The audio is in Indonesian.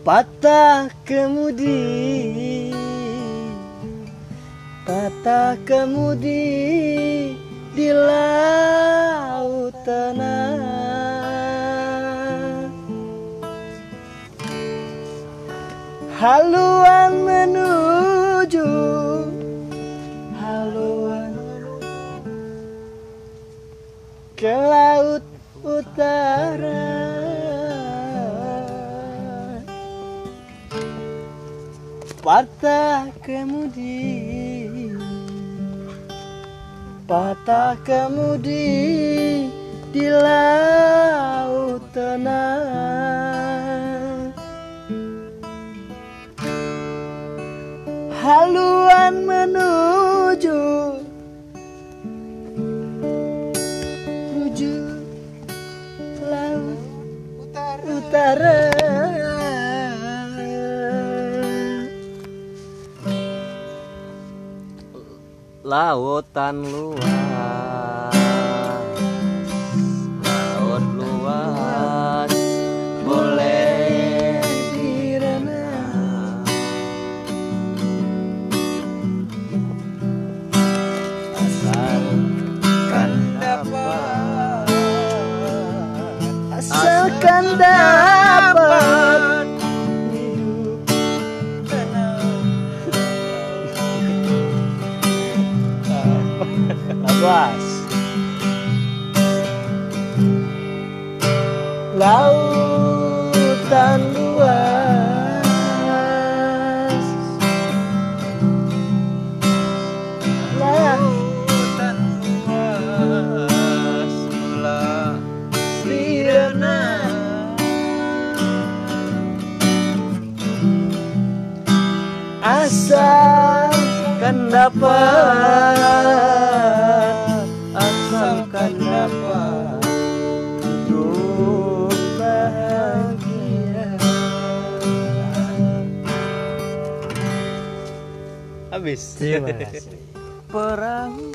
patah kemudi. Patah kemudi di laut tenang haluan menuju haluan ke laut utara patah kemudi. Patah kemudi di laut tenang. Haluan menuju lautan luas laut luas boleh direnang asalkan dapat asalkan dapat luas lautan luas. Lautan luas mula direnang asalkan dapat asalkan dapat hidup bahagia. Habis. Terima kasih. Perahu